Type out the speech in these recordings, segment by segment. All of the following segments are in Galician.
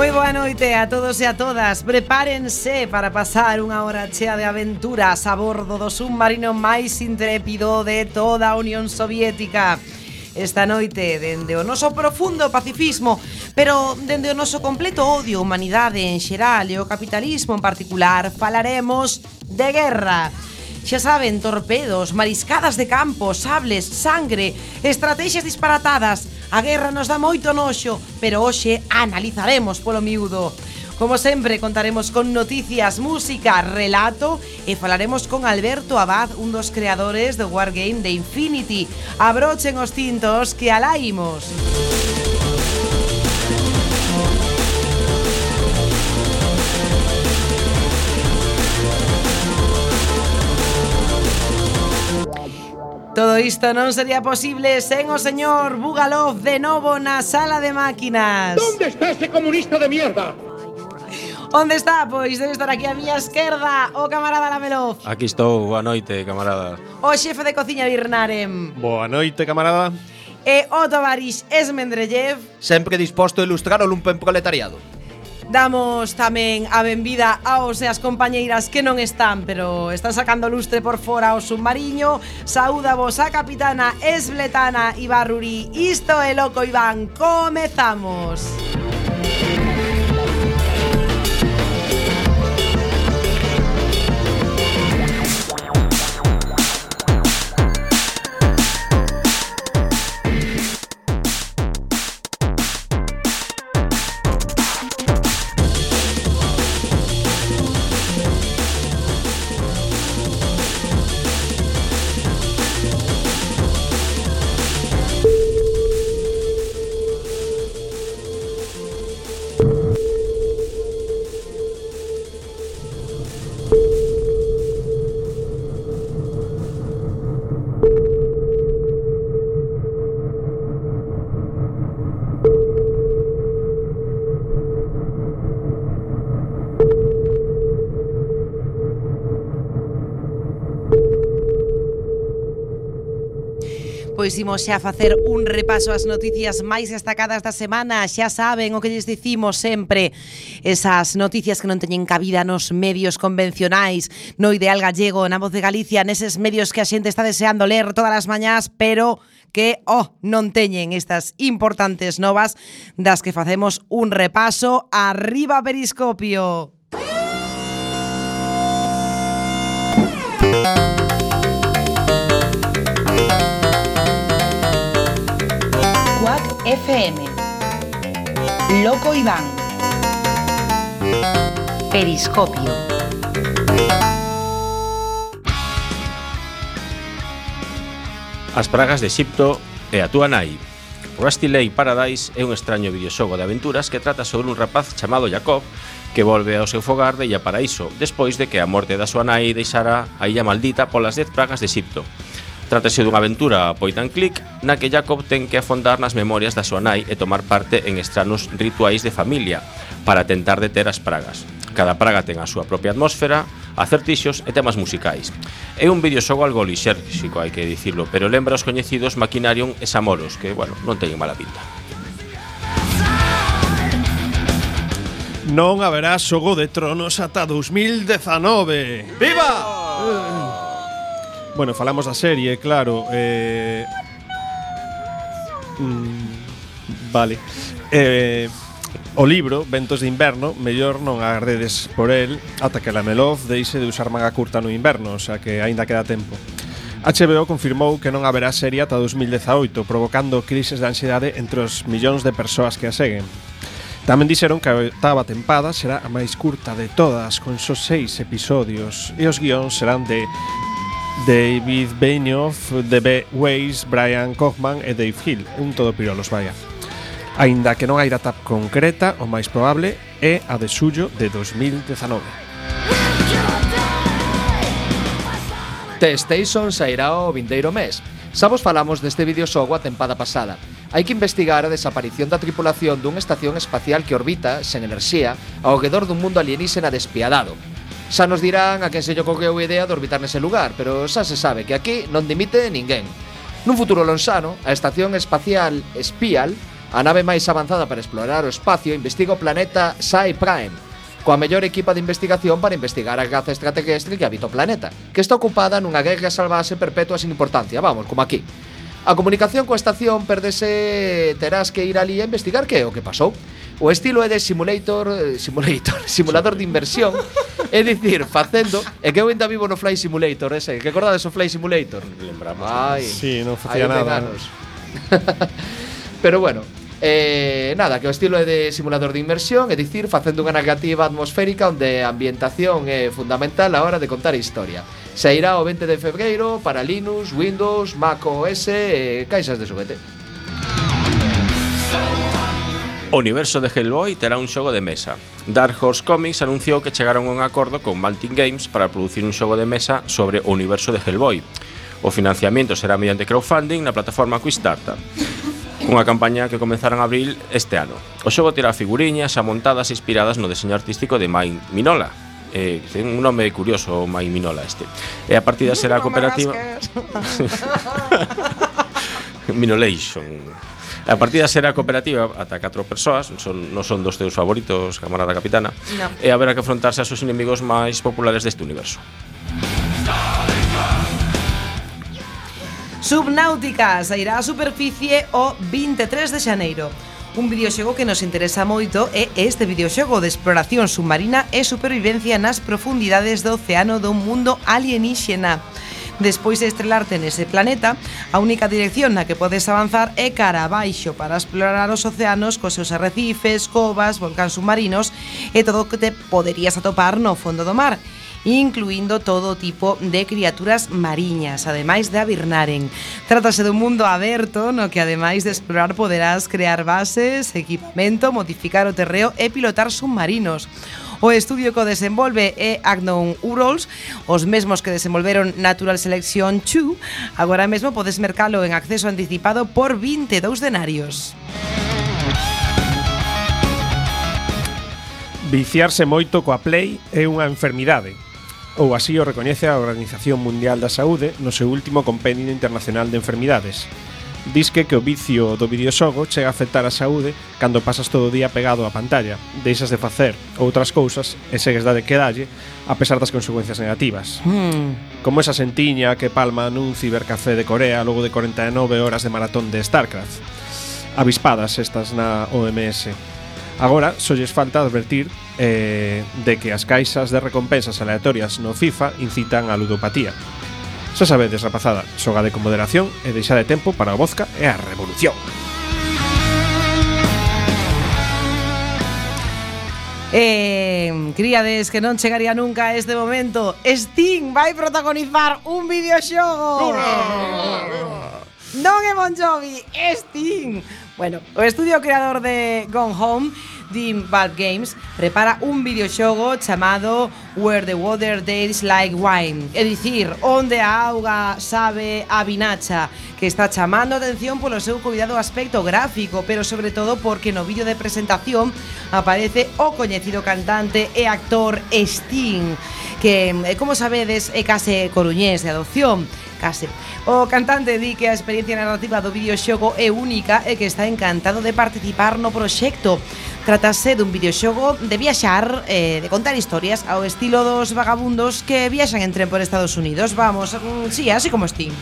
Moi boa noite a todos e a todas. Prepárense para pasar unha hora chea de aventuras A bordo do submarino máis intrépido de toda a Unión Soviética. Esta noite, dende o noso profundo pacifismo Pero dende o noso completo odio, humanidade en xeral E o capitalismo en particular Falaremos de guerra. Xa saben, torpedos, mariscadas de campo, sables, sangre, estrategias disparatadas, A guerra nos dá moito noxo, pero hoxe analizaremos polo miúdo. Como sempre, contaremos con noticias, música, relato e falaremos con Alberto Abad, un dos creadores do Wargame de Infinity. Abrochen os cintos que alaimos. Música Todo isto non sería posible sen o señor Bugalov de novo na sala de máquinas. Onde está ese comunista de mierda? Onde está? Pois debe estar aquí a miña esquerda, o camarada Lamelov. Aquí estou, boa noite, camarada. O xefe de cociña Birnarem. Boa noite, camarada. E o tovarix Esmendrellev. Sempre disposto a ilustrar o lumpen proletariado. Damos tamén a benvida aos e as compañeiras que non están, pero están sacando lustre por fora ao submarino. Saúda vos a capitana Esbletana Ibarruri. Isto é loco, Iván. Comezamos. Comezamos. Pois imos xa facer un repaso ás noticias máis destacadas da semana Xa saben o que lles dicimos sempre Esas noticias que non teñen cabida nos medios convencionais No Ideal Gallego, na Voz de Galicia Neses medios que a xente está deseando ler todas as mañás Pero que, oh, non teñen estas importantes novas Das que facemos un repaso Arriba Periscopio! FM. Loco Iván. Periscopio. As pragas de Xipto e a túa nai. Rusty Lake Paradise é un extraño videoxogo de aventuras que trata sobre un rapaz chamado Jacob que volve ao seu fogar de Illa Paraíso despois de que a morte da súa nai deixara a Illa Maldita polas 10 pragas de Xipto. Trátase dunha aventura point and click na que Jacob ten que afondar nas memorias da súa nai e tomar parte en estranos rituais de familia para tentar deter as pragas. Cada praga ten a súa propia atmósfera, acertixos e temas musicais. É un videoxogo algo lixérxico, hai que dicirlo, pero lembra os coñecidos Maquinarium e Samoros, que, bueno, non teñen mala pinta. non haberá xogo de tronos ata 2019. Viva! Eh. Bueno, falamos da serie, claro eh... mm, Vale eh, O libro, Ventos de Inverno, mellor non agardedes por el Ata que Lamelov deixe de usar manga curta no inverno O sea que aínda queda tempo HBO confirmou que non haberá serie ata 2018, provocando crises de ansiedade entre os millóns de persoas que a seguen. Tamén dixeron que a oitava tempada será a máis curta de todas, con só seis episodios, e os guións serán de David Benioff, D.B. Weiss, Brian Kaufman e Dave Hill Un todo pirolos, vaya Aínda que non hai data concreta, o máis probable é a de suyo de 2019 The Station sairá o vindeiro mes Xa vos falamos deste videoxogo a tempada pasada. Hai que investigar a desaparición da tripulación dunha estación espacial que orbita, sen enerxía, ao redor dun mundo alienígena despiadado, Xa nos dirán a quen se lle coqueu a idea de orbitar nese lugar, pero xa se sabe que aquí non dimite ninguén. Nun futuro lonxano, a Estación Espacial Spial, a nave máis avanzada para explorar o espacio, investiga o planeta Sai Prime, coa mellor equipa de investigación para investigar a gaza extraterrestre que habita o planeta, que está ocupada nunha guerra salvase perpetua sin importancia, vamos, como aquí. A comunicación coa estación perdese, terás que ir ali a investigar que é o que pasou. O estilo é de simulator, eh, simulator, simulador de inversión, é dicir, facendo, é que eu ainda vivo no Fly Simulator ese, que acordades o Fly Simulator? Lembramos. Ai, sí, non facía nada. Anos. Pero bueno, Eh, nada, que o estilo é de simulador de inmersión, é dicir, facendo unha narrativa atmosférica onde a ambientación é fundamental a hora de contar a historia. Sairá o 20 de febreiro para Linux, Windows, Mac OS e caixas de xoguete. O universo de Hellboy terá un xogo de mesa. Dark Horse Comics anunciou que chegaron a un acordo con Maltin Games para producir un xogo de mesa sobre o universo de Hellboy. O financiamento será mediante crowdfunding na plataforma Quickstarter cunha campaña que comenzaron en abril este ano. O xogo terá figuriñas amontadas inspiradas no deseño artístico de Mike Minola. Eh, ten un nome curioso Mai Minola este. E a partida será cooperativa Minolation. A partida será cooperativa ata 4 persoas, son, non son dos teus favoritos, camarada capitana, no. e haberá que afrontarse aos seus inimigos máis populares deste universo. Subnáutica sairá á superficie o 23 de xaneiro. Un videoxogo que nos interesa moito é este videoxogo de exploración submarina e supervivencia nas profundidades do océano do mundo alienígena. Despois de estrelarte nese planeta, a única dirección na que podes avanzar é cara abaixo para explorar os océanos cos seus arrecifes, covas, volcáns submarinos e todo o que te poderías atopar no fondo do mar incluindo todo tipo de criaturas mariñas, ademais de abirnaren. Trátase dun mundo aberto no que ademais de explorar poderás crear bases, equipamento, modificar o terreo e pilotar submarinos. O estudio que o desenvolve é Agnon Urals, os mesmos que desenvolveron Natural Selection 2. Agora mesmo podes mercalo en acceso anticipado por 22 denarios. Viciarse moito coa Play é unha enfermidade, ou así o recoñece a Organización Mundial da Saúde no seu último Compendio Internacional de Enfermidades, Disque que o vicio do videoxogo chega a afectar a saúde cando pasas todo o día pegado á pantalla, deixas de facer outras cousas e segues da de quedalle a pesar das consecuencias negativas. Hmm. Como esa sentiña que palma nun cibercafé de Corea logo de 49 horas de maratón de StarCraft. Avispadas estas na OMS. Agora, só lles falta advertir eh, de que as caixas de recompensas aleatorias no FIFA incitan a ludopatía. Xa sabedes, rapazada, xogade con moderación e deixade tempo para o vodka e a revolución. Eh, críades que non chegaría nunca a este momento. Steam vai protagonizar un videoxogo. Non é Bon Jovi, é Steam Bueno, o estudio creador de Gone Home Team Bad Games prepara un videoxogo chamado Where the Water Tastes Like Wine, é dicir, onde a auga sabe a vinacha, que está chamando a atención polo seu cuidado aspecto gráfico, pero sobre todo porque no vídeo de presentación aparece o coñecido cantante e actor Sting, que, eh, como sabedes, é case coruñés de adopción, case. O cantante di que a experiencia narrativa do videoxogo é única e que está encantado de participar no proxecto. Tratase dun videoxogo de viaxar, eh, de contar historias ao estilo dos vagabundos que viaxan en tren por Estados Unidos. Vamos, mm, sí, así como estín.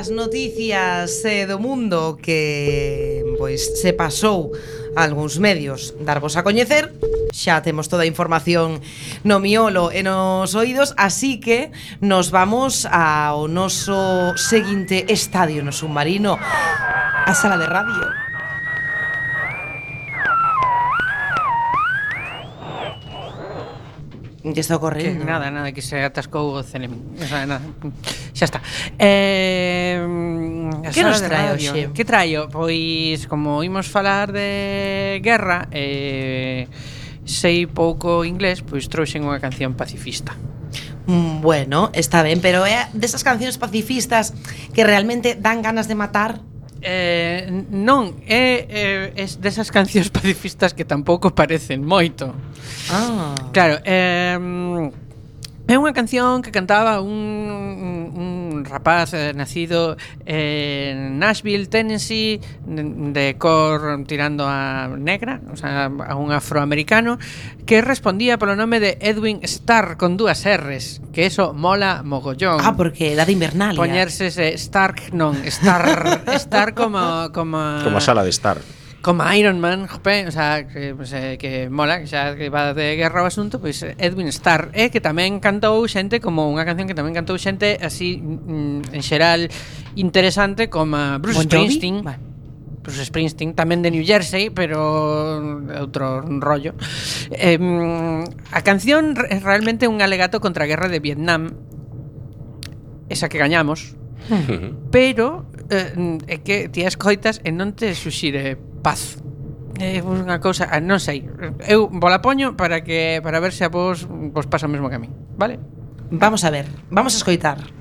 das noticias eh, do mundo que pois se pasou a algúns medios darvos a coñecer xa temos toda a información no miolo e nos oídos, así que nos vamos ao noso seguinte estadio no submarino, a sala de radio. Que está ocorrendo? Que nada, nada, que se atascou o Celemín. O sea, nada xa está. Eh, que nos trae hoxe? Que traio? Pois como imos falar de guerra, eh, sei pouco inglés, pois trouxen unha canción pacifista. Mm, bueno, está ben, pero é desas cancións pacifistas que realmente dan ganas de matar. Eh, non, é, eh, é, é desas cancións pacifistas que tampouco parecen moito. Ah. Claro, eh, é unha canción que cantaba un un rapaz eh, nacido eh, en Nashville, Tennessee, de cor tirando a negra, o sea, a un afroamericano, que respondía polo nome de Edwin Starr con dúas R's, que eso mola mogollón. Ah, porque da de invernal. Poñerse ese Stark non, Star, Star como como como a sala de Star como Iron Man, jope, o sea, que, pues, eh, que mola, que xa que va de guerra o asunto, pois pues, Edwin Starr, eh, que tamén cantou xente como unha canción que tamén cantou xente así mm, en xeral interesante como Bruce bon Springsteen. Jovi? Bruce Springsteen, tamén de New Jersey, pero outro rollo. Eh, a canción é realmente un alegato contra a guerra de Vietnam, esa que gañamos, hmm. pero eh, é que ti escoitas e non te suxire paz. É unha cousa, ah, non sei. Eu vola poño para que para ver se a vos vos pasa o mesmo que a mí, vale? Vamos a ver, vamos a escoitar.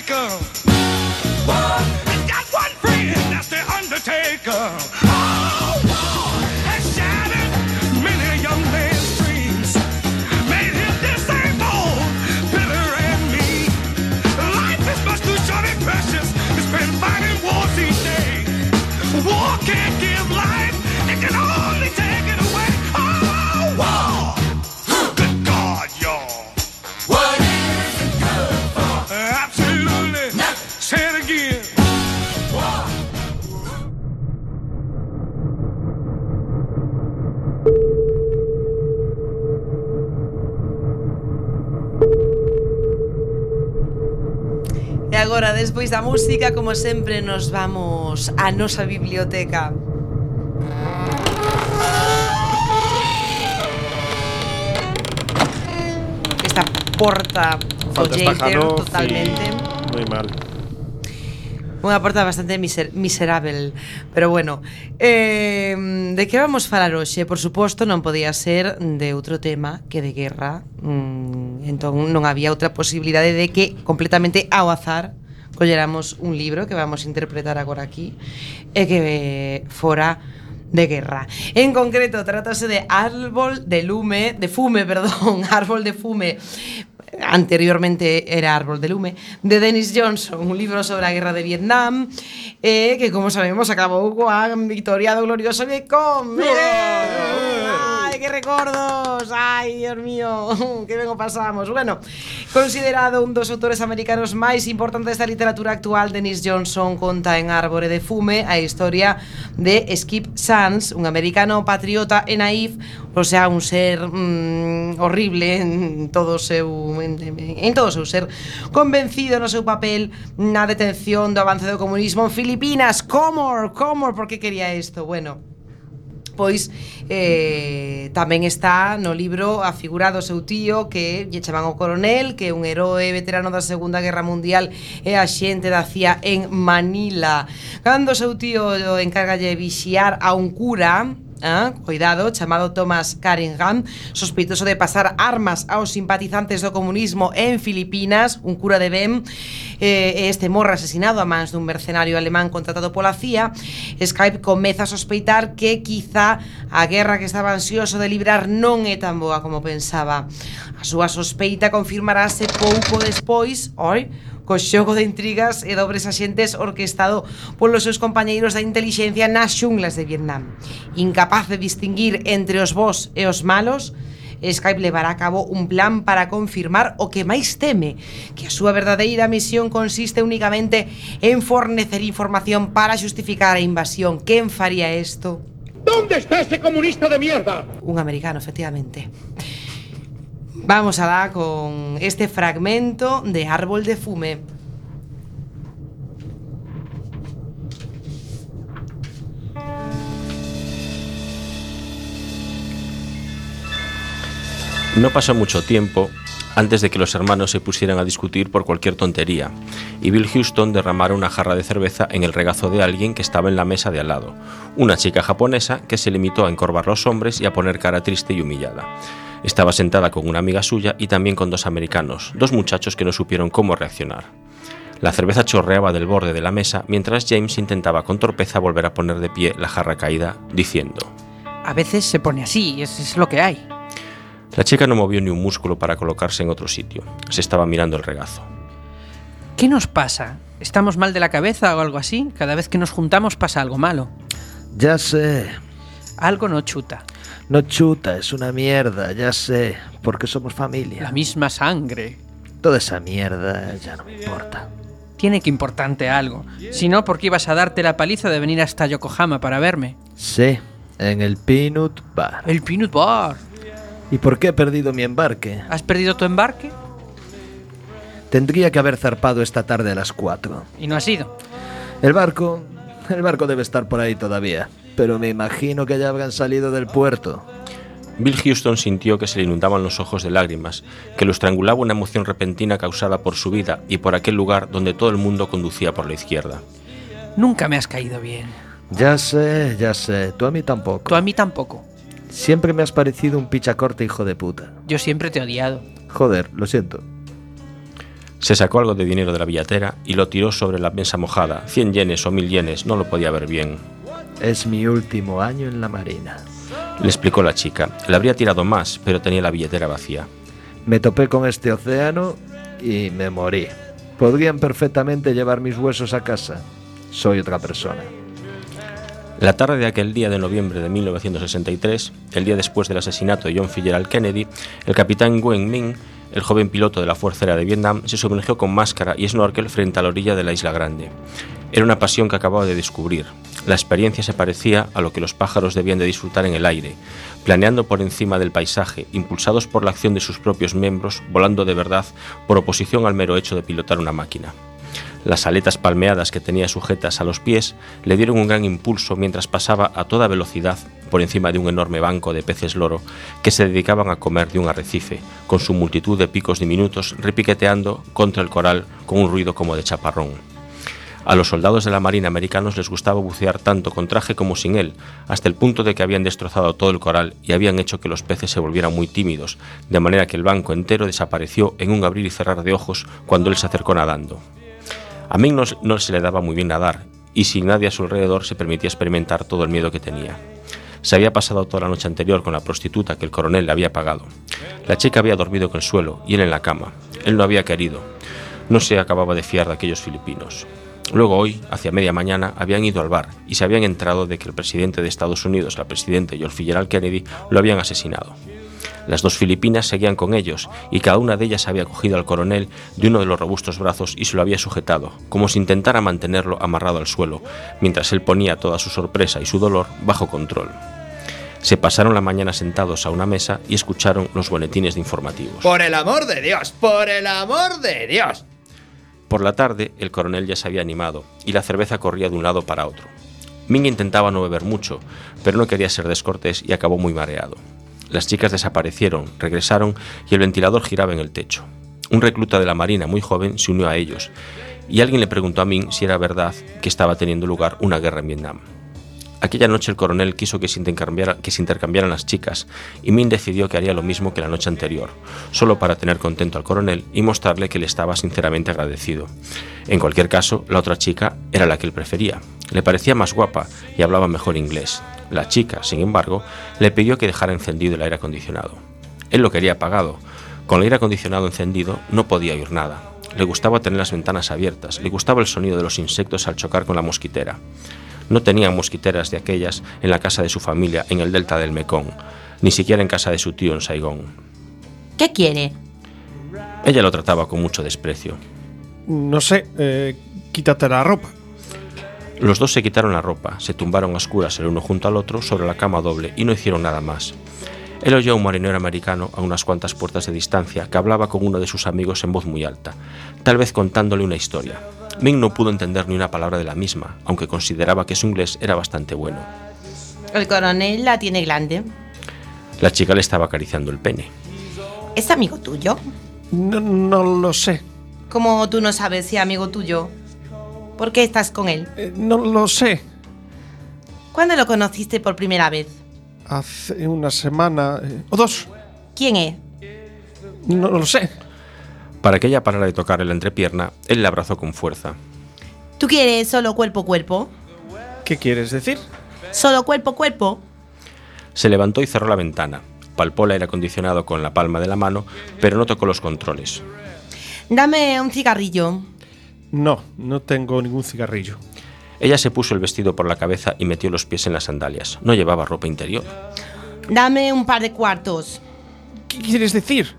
Rico. música, como sempre, nos vamos á nosa biblioteca. Esta porta folleiter totalmente. Sí, moi mal. Unha porta bastante miser miserável, pero bueno. Eh, de que vamos falar hoxe? Por suposto, non podía ser de outro tema que de guerra. Mm, entón non había outra posibilidade de que completamente ao azar colleramos un libro que vamos a interpretar agora aquí e que fora de guerra. En concreto, trátase de Árbol de Lume, de Fume, perdón, Árbol de Fume, anteriormente era Árbol de Lume, de Dennis Johnson, un libro sobre a guerra de Vietnam, eh, que como sabemos acabou coa victoria do glorioso Vietcong. ¡Eh! recordos! Ai, Dios mío, que ben o pasamos. Bueno, considerado un dos autores americanos máis importantes da literatura actual, Dennis Johnson conta en Árbore de Fume a historia de Skip Sands, un americano patriota e naif, o sea, un ser mm, horrible en todo seu en, en todo seu ser, convencido no seu papel na detención do avance do comunismo en Filipinas. Comor, comor, por que quería isto? Bueno, despois eh, tamén está no libro a figura do seu tío que lle chaman o coronel, que é un heroe veterano da Segunda Guerra Mundial e a xente da CIA en Manila. Cando o seu tío encargalle vixiar a un cura, eh? cuidado, chamado Thomas Caringham, sospeitoso de pasar armas aos simpatizantes do comunismo en Filipinas, un cura de Ben, eh, este morro asesinado a mans dun mercenario alemán contratado pola CIA, Skype comeza a sospeitar que quizá a guerra que estaba ansioso de librar non é tan boa como pensaba. A súa sospeita confirmarase pouco despois, oi, co xogo de intrigas e dobres axentes orquestado polos seus compañeiros da intelixencia nas xunglas de Vietnam. Incapaz de distinguir entre os bons e os malos, Skype levará a cabo un plan para confirmar o que máis teme, que a súa verdadeira misión consiste únicamente en fornecer información para justificar a invasión. Quen faría isto? ¿Dónde está ese comunista de mierda? Un americano, efectivamente. Vamos alá con este fragmento de Árbol de Fume. No pasó mucho tiempo antes de que los hermanos se pusieran a discutir por cualquier tontería, y Bill Houston derramara una jarra de cerveza en el regazo de alguien que estaba en la mesa de al lado, una chica japonesa que se limitó a encorvar los hombres y a poner cara triste y humillada. Estaba sentada con una amiga suya y también con dos americanos, dos muchachos que no supieron cómo reaccionar. La cerveza chorreaba del borde de la mesa mientras James intentaba con torpeza volver a poner de pie la jarra caída, diciendo: A veces se pone así, es, es lo que hay. La chica no movió ni un músculo para colocarse en otro sitio. Se estaba mirando el regazo. ¿Qué nos pasa? ¿Estamos mal de la cabeza o algo así? Cada vez que nos juntamos pasa algo malo. Ya sé. Algo no chuta. No chuta, es una mierda, ya sé. Porque somos familia. La misma sangre. Toda esa mierda ya no me importa. Tiene que importarte algo. Si no, ¿por qué ibas a darte la paliza de venir hasta Yokohama para verme? Sí, en el Peanut Bar. El Peanut Bar. ¿Y por qué he perdido mi embarque? ¿Has perdido tu embarque? Tendría que haber zarpado esta tarde a las 4. Y no has ido. El barco... El barco debe estar por ahí todavía. Pero me imagino que ya habrán salido del puerto. Bill Houston sintió que se le inundaban los ojos de lágrimas, que lo estrangulaba una emoción repentina causada por su vida y por aquel lugar donde todo el mundo conducía por la izquierda. Nunca me has caído bien. Ya sé, ya sé. Tú a mí tampoco. Tú a mí tampoco. Siempre me has parecido un pichacorte hijo de puta. Yo siempre te he odiado. Joder, lo siento. Se sacó algo de dinero de la billetera y lo tiró sobre la mesa mojada. Cien yenes o mil yenes, no lo podía ver bien. Es mi último año en la marina. Le explicó la chica. Le habría tirado más, pero tenía la billetera vacía. Me topé con este océano y me morí. Podrían perfectamente llevar mis huesos a casa. Soy otra persona. La tarde de aquel día de noviembre de 1963, el día después del asesinato de John Fitzgerald Kennedy, el capitán Nguyen Minh, el joven piloto de la Fuerza Aérea de Vietnam, se sumergió con máscara y snorkel frente a la orilla de la isla grande. Era una pasión que acababa de descubrir. La experiencia se parecía a lo que los pájaros debían de disfrutar en el aire, planeando por encima del paisaje, impulsados por la acción de sus propios miembros, volando de verdad por oposición al mero hecho de pilotar una máquina. Las aletas palmeadas que tenía sujetas a los pies le dieron un gran impulso mientras pasaba a toda velocidad por encima de un enorme banco de peces loro que se dedicaban a comer de un arrecife, con su multitud de picos diminutos repiqueteando contra el coral con un ruido como de chaparrón. A los soldados de la Marina americanos les gustaba bucear tanto con traje como sin él, hasta el punto de que habían destrozado todo el coral y habían hecho que los peces se volvieran muy tímidos, de manera que el banco entero desapareció en un abrir y cerrar de ojos cuando él se acercó nadando. A Ming no, se le daba muy bien nadar, y sin nadie a su alrededor se permitía experimentar todo el miedo que tenía. Se había pasado toda la noche anterior con la prostituta que el coronel le había pagado. La chica había dormido en el suelo y él en la cama. Él no había querido. No se acababa de fiar de aquellos filipinos. Luego hoy, hacia media mañana, habían ido al bar y se habían enterado de que el presidente de Estados Unidos, la presidenta y el Fitzgerald Kennedy lo habían asesinado. Las dos filipinas seguían con ellos y cada una de ellas había cogido al coronel de uno de los robustos brazos y se lo había sujetado, como si intentara mantenerlo amarrado al suelo, mientras él ponía toda su sorpresa y su dolor bajo control. Se pasaron la mañana sentados a una mesa y escucharon los boletines de informativos. Por el amor de Dios, por el amor de Dios. Por la tarde, el coronel ya se había animado y la cerveza corría de un lado para otro. Ming intentaba no beber mucho, pero no quería ser descortés y acabó muy mareado. Las chicas desaparecieron, regresaron y el ventilador giraba en el techo. Un recluta de la Marina muy joven se unió a ellos y alguien le preguntó a Ming si era verdad que estaba teniendo lugar una guerra en Vietnam. Aquella noche el coronel quiso que se, intercambiara- que se intercambiaran las chicas y Min decidió que haría lo mismo que la noche anterior, solo para tener contento al coronel y mostrarle que le estaba sinceramente agradecido. En cualquier caso, la otra chica era la que él prefería. Le parecía más guapa y hablaba mejor inglés. La chica, sin embargo, le pidió que dejara encendido el aire acondicionado. Él lo quería apagado. Con el aire acondicionado encendido no podía oír nada. Le gustaba tener las ventanas abiertas, le gustaba el sonido de los insectos al chocar con la mosquitera. No tenía mosquiteras de aquellas en la casa de su familia en el delta del Mekong, ni siquiera en casa de su tío en Saigón. ¿Qué quiere? Ella lo trataba con mucho desprecio. No sé, eh, quítate la ropa. Los dos se quitaron la ropa, se tumbaron a oscuras el uno junto al otro sobre la cama doble y no hicieron nada más. Él oyó a un marinero americano a unas cuantas puertas de distancia que hablaba con uno de sus amigos en voz muy alta, tal vez contándole una historia. Ming no pudo entender ni una palabra de la misma, aunque consideraba que su inglés era bastante bueno. El coronel la tiene grande. La chica le estaba acariciando el pene. ¿Es amigo tuyo? No, no lo sé. ¿Cómo tú no sabes si es amigo tuyo? ¿Por qué estás con él? Eh, no lo sé. ¿Cuándo lo conociste por primera vez? Hace una semana eh, o dos. ¿Quién es? No lo sé. Para que ella parara de tocarle la entrepierna, él la abrazó con fuerza. ¿Tú quieres solo cuerpo cuerpo? ¿Qué quieres decir? ¿Solo cuerpo cuerpo? Se levantó y cerró la ventana. Palpó el aire acondicionado con la palma de la mano, pero no tocó los controles. Dame un cigarrillo. No, no tengo ningún cigarrillo. Ella se puso el vestido por la cabeza y metió los pies en las sandalias. No llevaba ropa interior. Dame un par de cuartos. ¿Qué quieres decir?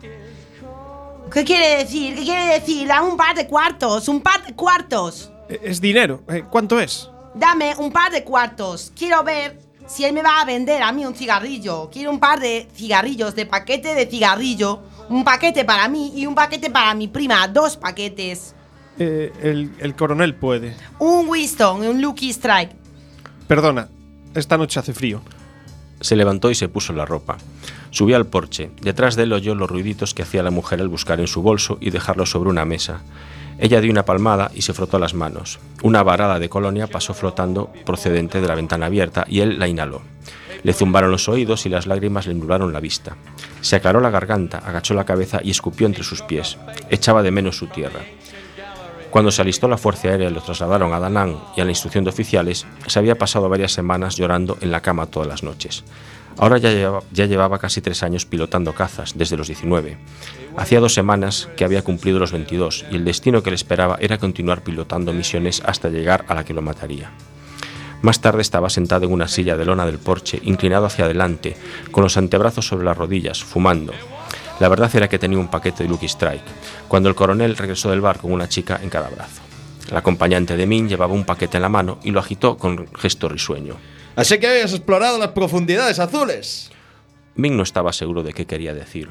¿Qué quiere decir? ¿Qué quiere decir? Dame un par de cuartos. Un par de cuartos. Eh, Es dinero. Eh, ¿Cuánto es? Dame un par de cuartos. Quiero ver si él me va a vender a mí un cigarrillo. Quiero un par de cigarrillos, de paquete de cigarrillo. Un paquete para mí y un paquete para mi prima. Dos paquetes. Eh, el, el coronel puede. Un Winston y un Lucky Strike. Perdona, esta noche hace frío. Se levantó y se puso la ropa. Subió al porche. Detrás de él oyó los ruiditos que hacía la mujer al buscar en su bolso y dejarlo sobre una mesa. Ella dio una palmada y se frotó las manos. Una varada de colonia pasó flotando procedente de la ventana abierta y él la inhaló. Le zumbaron los oídos y las lágrimas le nublaron la vista. Se aclaró la garganta, agachó la cabeza y escupió entre sus pies. Echaba de menos su tierra. Cuando se alistó la Fuerza Aérea y lo trasladaron a Da Nang y a la instrucción de oficiales, se había pasado varias semanas llorando en la cama todas las noches. Ahora ya llevaba, casi tres años pilotando cazas, desde los 19. Hacía dos semanas que había cumplido los 22 y el destino que le esperaba era continuar pilotando misiones hasta llegar a la que lo mataría. Más tarde estaba sentado en una silla de lona del porche, inclinado hacia adelante, con los antebrazos sobre las rodillas, fumando. La verdad era que tenía un paquete de Lucky Strike, cuando el coronel regresó del bar con una chica en cada brazo. El acompañante de Min llevaba un paquete en la mano y lo agitó con gesto risueño. Así que habías explorado las profundidades azules. Min no estaba seguro de qué quería decir.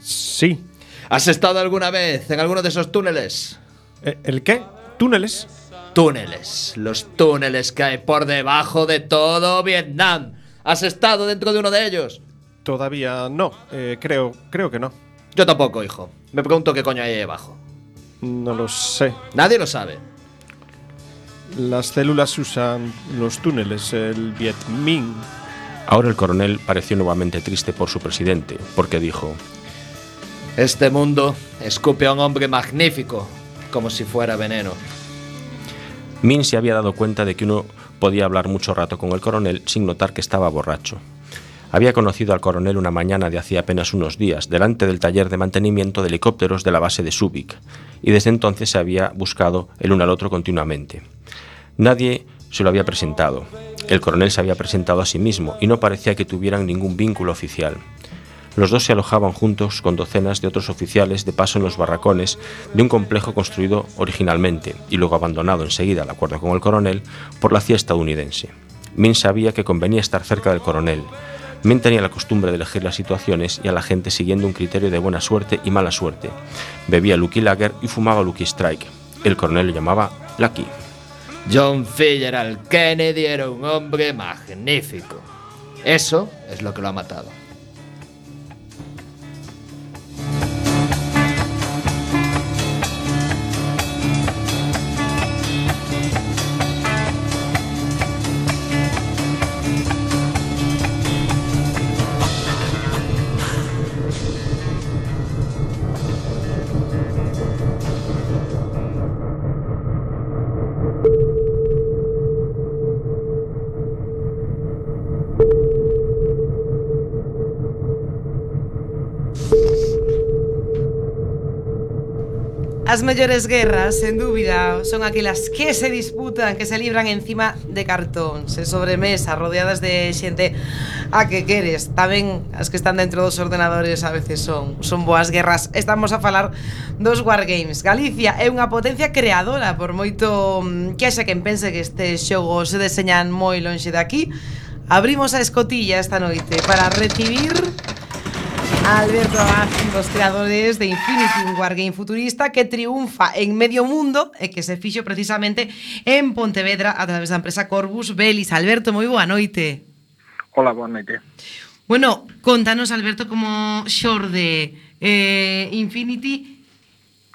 Sí. ¿Has estado alguna vez en alguno de esos túneles? Eh, ¿El qué? ¿Túneles? Túneles. Los túneles que hay por debajo de todo Vietnam. ¿Has estado dentro de uno de ellos? Todavía no. Eh, creo, creo que no. Yo tampoco, hijo. Me pregunto qué coño hay ahí abajo. No lo sé. Nadie lo sabe. Las células usan los túneles, el Viet Minh. Ahora el coronel pareció nuevamente triste por su presidente, porque dijo, Este mundo escupe a un hombre magnífico, como si fuera veneno. Min se había dado cuenta de que uno podía hablar mucho rato con el coronel sin notar que estaba borracho. Había conocido al coronel una mañana de hacía apenas unos días, delante del taller de mantenimiento de helicópteros de la base de Subic, y desde entonces se había buscado el uno al otro continuamente. Nadie se lo había presentado. El coronel se había presentado a sí mismo y no parecía que tuvieran ningún vínculo oficial. Los dos se alojaban juntos con docenas de otros oficiales de paso en los barracones de un complejo construido originalmente y luego abandonado enseguida, de acuerdo con el coronel, por la CIA estadounidense. Min sabía que convenía estar cerca del coronel. Min tenía la costumbre de elegir las situaciones y a la gente siguiendo un criterio de buena suerte y mala suerte. Bebía Lucky Lager y fumaba Lucky Strike. El coronel lo llamaba Lucky. John Fitzgerald Kennedy era un hombre magnífico. Eso es lo que lo ha matado. As mellores guerras, sen dúbida, son aquelas que se disputan, que se libran encima de cartóns e sobremesa, rodeadas de xente a que queres. Tamén as que están dentro dos ordenadores a veces son son boas guerras. Estamos a falar dos Wargames. Galicia é unha potencia creadora, por moito mm, que haxa quen pense que estes xogos se deseñan moi lonxe de aquí. Abrimos a escotilla esta noite para recibir Alberto Maggi, dos creadores de Infinity, un wargame futurista que triunfa en medio mundo e que se fixo precisamente en Pontevedra a través da empresa Corvus Belis. Alberto, moi boa noite. Hola, boa noite. Bueno, contanos, Alberto, como xorde eh, Infinity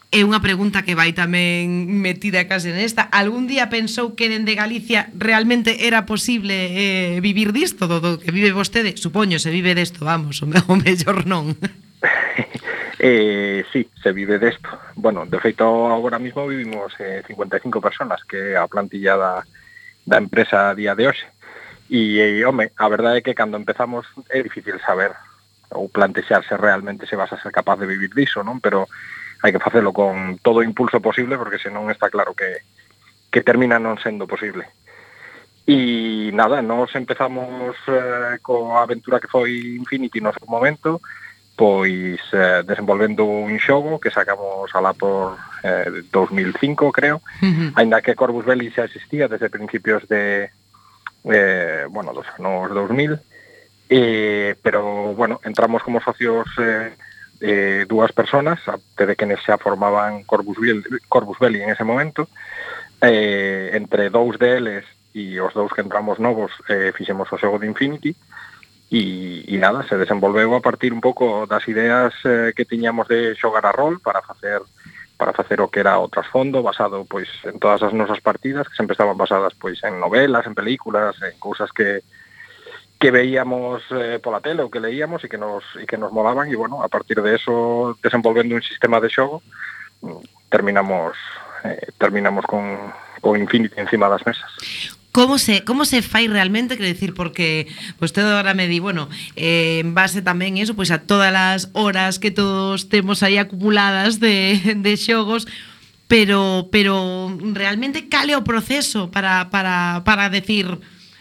É unha pregunta que vai tamén metida case nesta. Algún día pensou que dende Galicia realmente era posible eh, vivir disto, do, do que vive vostede? Supoño, se vive desto, vamos, o, me, o mellor non. eh, sí, se vive desto. Bueno, de feito, agora mismo vivimos eh, 55 personas, que é a plantilla da, da empresa a día de hoxe. E, eh, home, a verdade é que cando empezamos é difícil saber ou plantexarse realmente se vas a ser capaz de vivir diso, non? Pero hai que facelo con todo o impulso posible porque senón está claro que, que termina non sendo posible. E nada, nos empezamos eh, coa aventura que foi Infinity no seu momento, pois eh, desenvolvendo un xogo que sacamos alá por eh, 2005, creo, uh -huh. ainda que Corvus Belli xa existía desde principios de, eh, bueno, dos anos 2000, eh, pero, bueno, entramos como socios eh, eh, dúas personas, de quenes xa formaban Corpus, Corpus Belli en ese momento, eh, entre dous deles e os dous que entramos novos eh, fixemos o xogo de Infinity, e, e nada, se desenvolveu a partir un pouco das ideas eh, que tiñamos de xogar a rol para facer para facer o que era o trasfondo basado pois en todas as nosas partidas que sempre estaban basadas pois en novelas, en películas, en cousas que que veíamos eh, pola tele ou que leíamos e que nos e que nos molaban e bueno, a partir de eso desenvolvendo un sistema de xogo mm, terminamos eh, terminamos con con Infinity encima das mesas. Como se, como se fai realmente, quero dicir, porque pois, vostede agora me di, bueno, eh, en base tamén eso, pois pues, a todas as horas que todos temos aí acumuladas de, de xogos, pero pero realmente cale o proceso para, para, para decir,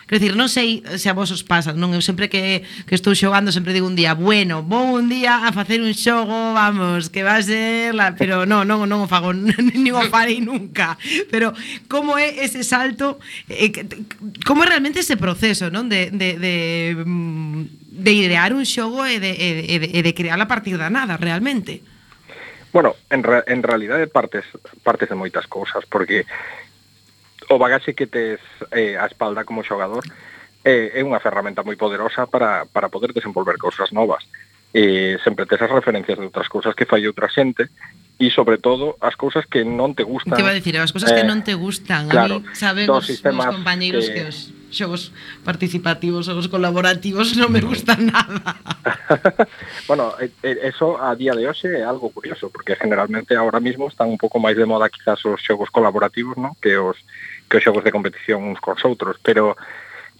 Quero dicir, non sei se a vos os pasa, non? Eu sempre que, que estou xogando sempre digo un día, bueno, vou un día a facer un xogo, vamos, que va a ser la... Pero non, non, non o fago, nin o farei nunca. Pero como é ese salto, eh, como é realmente ese proceso, non? De, de, de, mm, de idear un xogo e de, e de, e de crear a partir da nada, realmente. Bueno, en, en realidade partes, partes de moitas cousas, porque o bagaxe que tes eh, a espalda como xogador eh, é unha ferramenta moi poderosa para, para poder desenvolver cousas novas. Eh, sempre tes as referencias de outras cousas que fai outra xente e sobre todo as cousas que non te gustan. Te iba a decir, as cousas eh, que non te gustan. Claro, a mí sabemos os compañeiros que, que os xogos participativos ou os colaborativos non me mm. gustan nada. bueno, eso a día de hoxe é algo curioso, porque generalmente ahora mismo están un pouco máis de moda quizás os xogos colaborativos, ¿no? que os que os xogos de competición uns cos outros, pero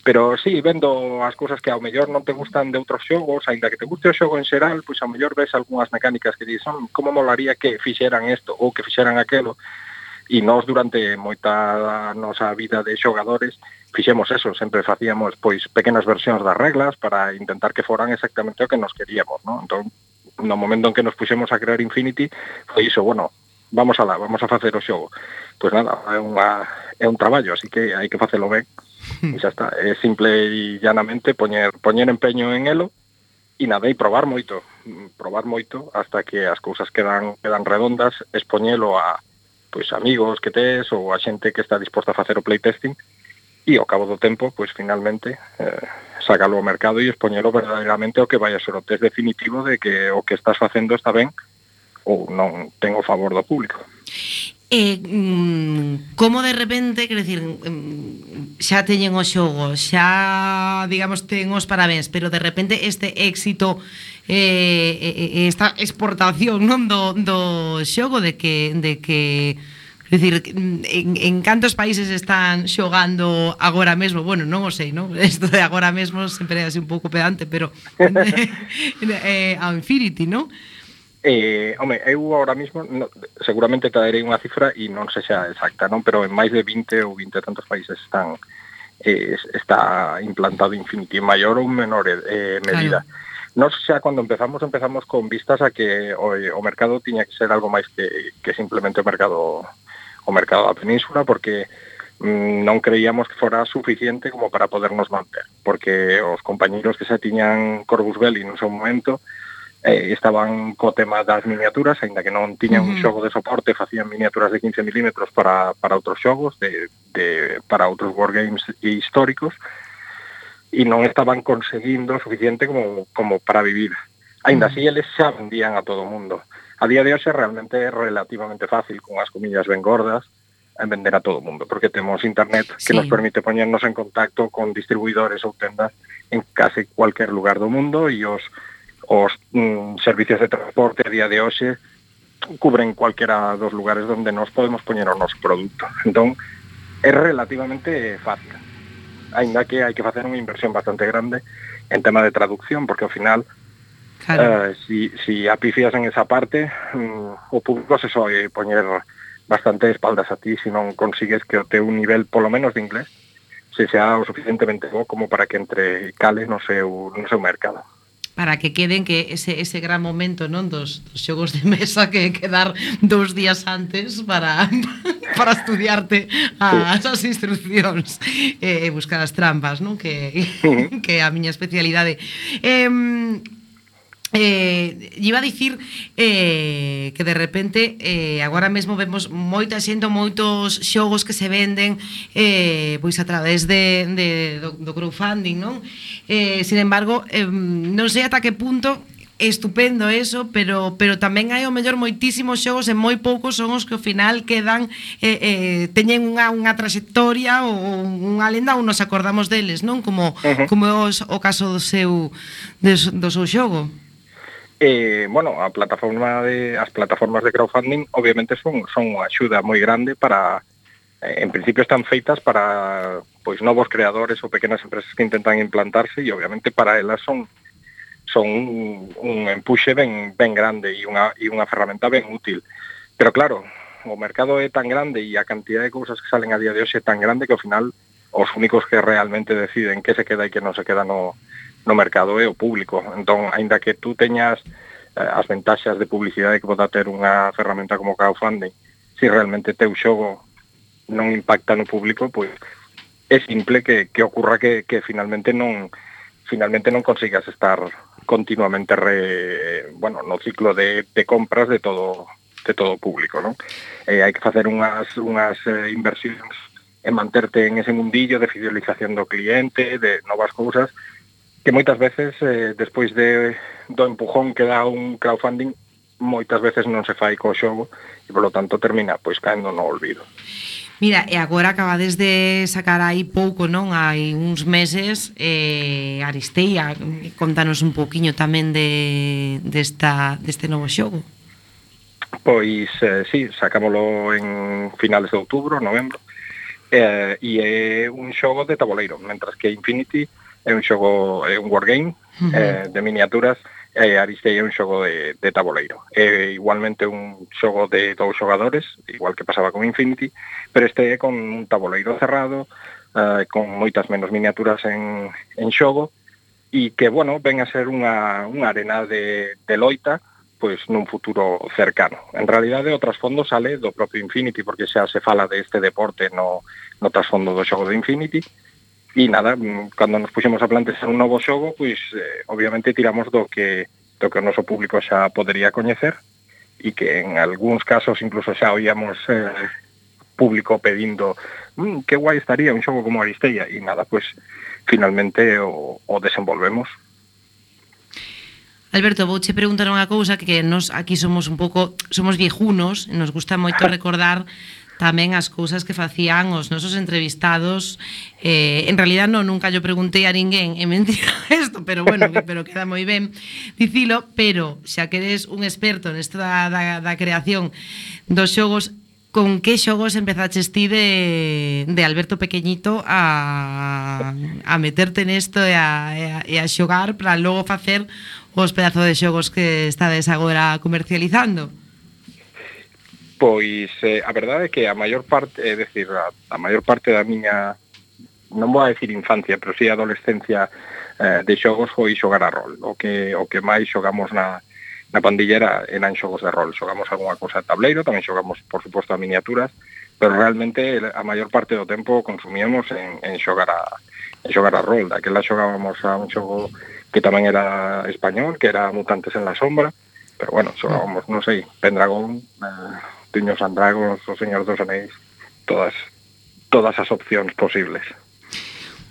pero sí, vendo as cousas que ao mellor non te gustan de outros xogos, aínda que te guste o xogo en xeral, pois ao mellor ves algunhas mecánicas que dixen como molaría que fixeran isto ou que fixeran aquelo, e nós durante moita nosa vida de xogadores fixemos eso, sempre facíamos pois pequenas versións das reglas para intentar que foran exactamente o que nos queríamos, ¿no? Entón, no momento en que nos puxemos a crear Infinity, foi iso, bueno, vamos a la, vamos a facer o xogo. Pois nada, é, unha, é un traballo, así que hai que facelo ben. Hmm. E xa está, é simple e llanamente poñer, poñer empeño en elo e nada, e probar moito, probar moito hasta que as cousas quedan quedan redondas, expoñelo a pois amigos que tes ou a xente que está disposta a facer o playtesting e ao cabo do tempo, pois finalmente eh, sácalo ao mercado e expoñelo verdadeiramente o que vai a ser o test definitivo de que o que estás facendo está ben ou non ten o favor do público. E mm, como de repente, quer decir, mm, xa teñen o xogo, xa, digamos, ten os parabéns, pero de repente este éxito eh, eh, eh esta exportación non do, do xogo de que, de que Es decir, en, en cantos países están xogando agora mesmo? Bueno, non o sei, non? Isto de agora mesmo sempre é así un pouco pedante, pero eh, a Infinity, non? Eh, home, eu ahora mismo no, seguramente te darei unha cifra e non se xa exacta, non? pero en máis de 20 ou 20 tantos países están eh, está implantado Infinity en maior ou menor eh, eh medida. Claro. Nos xa cando empezamos, empezamos con vistas a que o, o mercado tiña que ser algo máis que, que simplemente o mercado o mercado da península, porque mm, non creíamos que fora suficiente como para podernos manter, porque os compañeros que xa tiñan Corvus Belli no seu momento, eh, estaban co tema das miniaturas, aínda que non tiñan uh -huh. un xogo de soporte, facían miniaturas de 15 mm para, para outros xogos, de, de, para outros wargames históricos, e non estaban conseguindo o suficiente como, como para vivir. Ainda así, eles xa vendían a todo o mundo. A día de hoxe realmente é relativamente fácil, con as comillas ben gordas, en vender a todo o mundo, porque temos internet que sí. nos permite poñernos en contacto con distribuidores ou tendas en case cualquier lugar do mundo e os os mm, servicios de transporte a día de hoxe cubren cualquera dos lugares donde nos podemos poñer o noso produto. Entón, é relativamente fácil. Ainda que hai que facer unha inversión bastante grande en tema de traducción, porque ao final, claro. eh, si, si apifias en esa parte, mm, o público se soe poñer bastante espaldas a ti se si non consigues que o teu nivel, polo menos de inglés, se sea o suficientemente bo como para que entre cale no seu, no seu mercado para que queden que ese, ese gran momento non dos, dos xogos de mesa que quedar dous días antes para para estudiarte as, as instruccións e eh, buscar as trampas, non? Que que a miña especialidade. Eh, Eh, iba a dicir eh, que de repente eh, agora mesmo vemos moita xente moitos xogos que se venden eh, pois a través de, de do, do crowdfunding non? Eh, sin embargo eh, non sei ata que punto estupendo eso, pero pero tamén hai o mellor moitísimos xogos e moi poucos son os que ao final quedan eh, eh, teñen unha unha trayectoria ou unha lenda ou nos acordamos deles, non? Como uh -huh. como os, o caso do seu de, do seu xogo. Uh Eh, bueno, a plataforma de, as plataformas de crowdfunding obviamente son, son unha axuda moi grande para, eh, en principio están feitas para pois novos creadores ou pequenas empresas que intentan implantarse e obviamente para elas son son un, un empuxe ben, ben grande e unha, e unha ferramenta ben útil. Pero claro, o mercado é tan grande e a cantidad de cousas que salen a día de hoxe é tan grande que ao final os únicos que realmente deciden que se queda e que non se queda no, no mercado é o público. Entón, aínda que tú teñas eh, as ventaxas de publicidade que poda ter unha ferramenta como crowdfunding, se realmente teu xogo non impacta no público, pois é simple que, que ocurra que, que finalmente non finalmente non consigas estar continuamente re, bueno, no ciclo de, de compras de todo de todo o público, non? Eh, hai que facer unhas, unhas eh, inversións e manterte en ese mundillo de fidelización do cliente, de novas cousas, que moitas veces eh, despois de do empujón que dá un crowdfunding moitas veces non se fai co xogo e polo tanto termina pois caendo no olvido. Mira, e agora acabades de sacar aí pouco, non? Hai uns meses eh, Aristeia, contanos un pouquiño tamén de, desta, deste novo xogo. Pois, eh, sí, sacámoslo en finales de outubro, novembro, eh, e é un xogo de tabuleiro, mentras que Infinity é un xogo, é un wargame uh -huh. eh, de miniaturas, e Aristei é un xogo de, de tabuleiro. É igualmente un xogo de dous xogadores, igual que pasaba con Infinity, pero este é con un tabuleiro cerrado, eh, con moitas menos miniaturas en, en xogo, e que, bueno, ven a ser unha, unha arena de, de loita, pois nun futuro cercano. En realidade o trasfondo sale do propio Infinity porque xa se fala deste deporte no, no trasfondo do xogo de Infinity, uh e nada, mm, cando nos puxemos a plantear un novo xogo, pois eh, obviamente tiramos do que do que o noso público xa podería coñecer e que en algúns casos incluso xa oíamos eh, público pedindo mmm, que guai estaría un xogo como Aristella e nada, pois finalmente o, o desenvolvemos. Alberto, vouche preguntar unha cousa que nos aquí somos un pouco, somos viejunos, nos gusta moito recordar tamén as cousas que facían os nosos entrevistados eh, en realidad non, nunca yo preguntei a ninguén é mentira isto, pero bueno que, pero queda moi ben dicilo pero xa que eres un experto nesta da, da, da creación dos xogos con que xogos empezaches ti de, de Alberto Pequeñito a, a meterte nesto e a, e a, e a xogar para logo facer os pedazos de xogos que estades agora comercializando? pois eh, a verdade é que a maior parte, é decir, a, a maior parte da miña non vou a decir infancia, pero si sí adolescencia eh, de xogos foi xogar a rol. O que o que máis xogamos na na pandillera eran xogos de rol. Xogamos algunha cousa de tableiro, tamén xogamos, por suposto, a miniaturas, pero realmente a maior parte do tempo consumíamos en, en xogar a en xogar a rol. Daquela xogábamos a un xogo que tamén era español, que era Mutantes en la Sombra, pero bueno, xogábamos, non sei, Pendragón, eh, tiños and Dragons, o Señor dos Anéis, todas, todas as opcións posibles.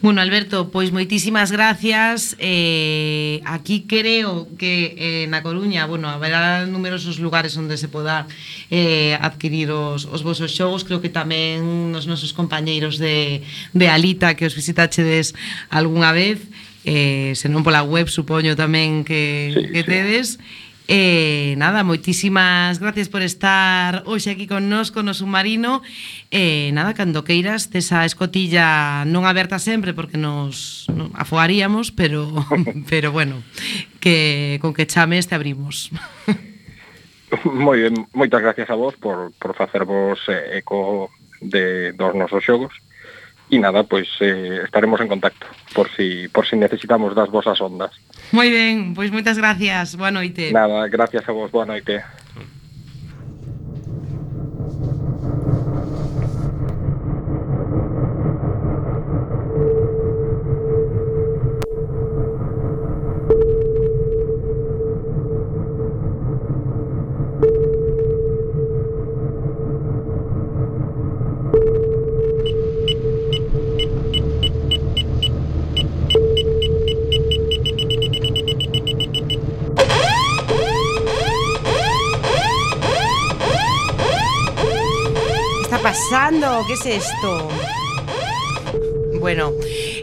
Bueno, Alberto, pois moitísimas gracias. Eh, aquí creo que eh, na Coruña, bueno, haberá numerosos lugares onde se poda eh, adquirir os, os vosos xogos. Creo que tamén nos nosos compañeiros de, de Alita que os visitaxedes algunha vez, eh, senón pola web, supoño tamén que, sí, que tedes. Sí Eh, nada, moitísimas gracias por estar hoxe aquí con nós, con o submarino. Eh, nada, cando queiras, tesa escotilla non aberta sempre Porque nos non, afogaríamos, pero, pero bueno que Con que chames te abrimos. Moi ben, moitas gracias a vos por, por facervos eh, eco de dos nosos xogos e nada, pois eh, estaremos en contacto por si por si necesitamos das vosas ondas. Moi ben, pois moitas gracias. Boa noite. Nada, gracias a vos. Boa noite. es esto? Bueno,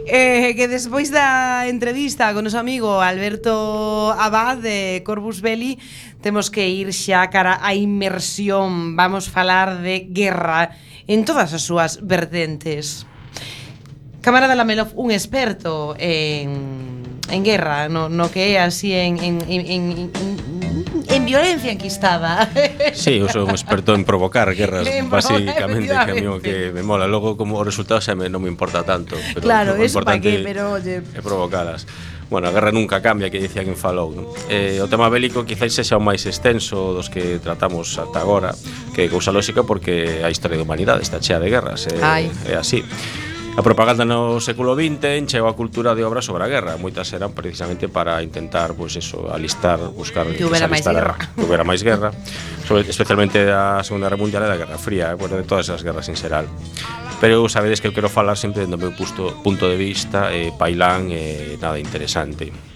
eh, que despois da entrevista con noso amigo Alberto Abad de Corvus Belli temos que ir xa cara a inmersión, vamos falar de guerra en todas as súas vertentes. Camarada Lamelov, un experto en, en guerra, no, no que é así en, en, en, en, en en violencia enquistada. Sí, eu sou un experto en provocar guerras, en basicamente, que a mí que me mola. Logo, como o resultado xa me, non me importa tanto. Pero claro, é importante que, pero, oye... é provocalas. Bueno, a guerra nunca cambia, que dicía quen falou. Non? Eh, o tema bélico quizáis sexa o máis extenso dos que tratamos ata agora, que é cousa lóxica porque a historia da humanidade está chea de guerras, é, Ai. é así. A propaganda no século XX encheu a cultura de obras sobre a guerra. Moitas eran precisamente para intentar, pois pues, eso, alistar, buscar que houbera máis guerra. Que houbera máis guerra, sobre, especialmente da Segunda Guerra Mundial e da Guerra Fría, eh, bueno, de todas as guerras en xeral. Pero sabedes que eu quero falar sempre do meu pusto, punto de vista eh, pailán e eh, nada interesante.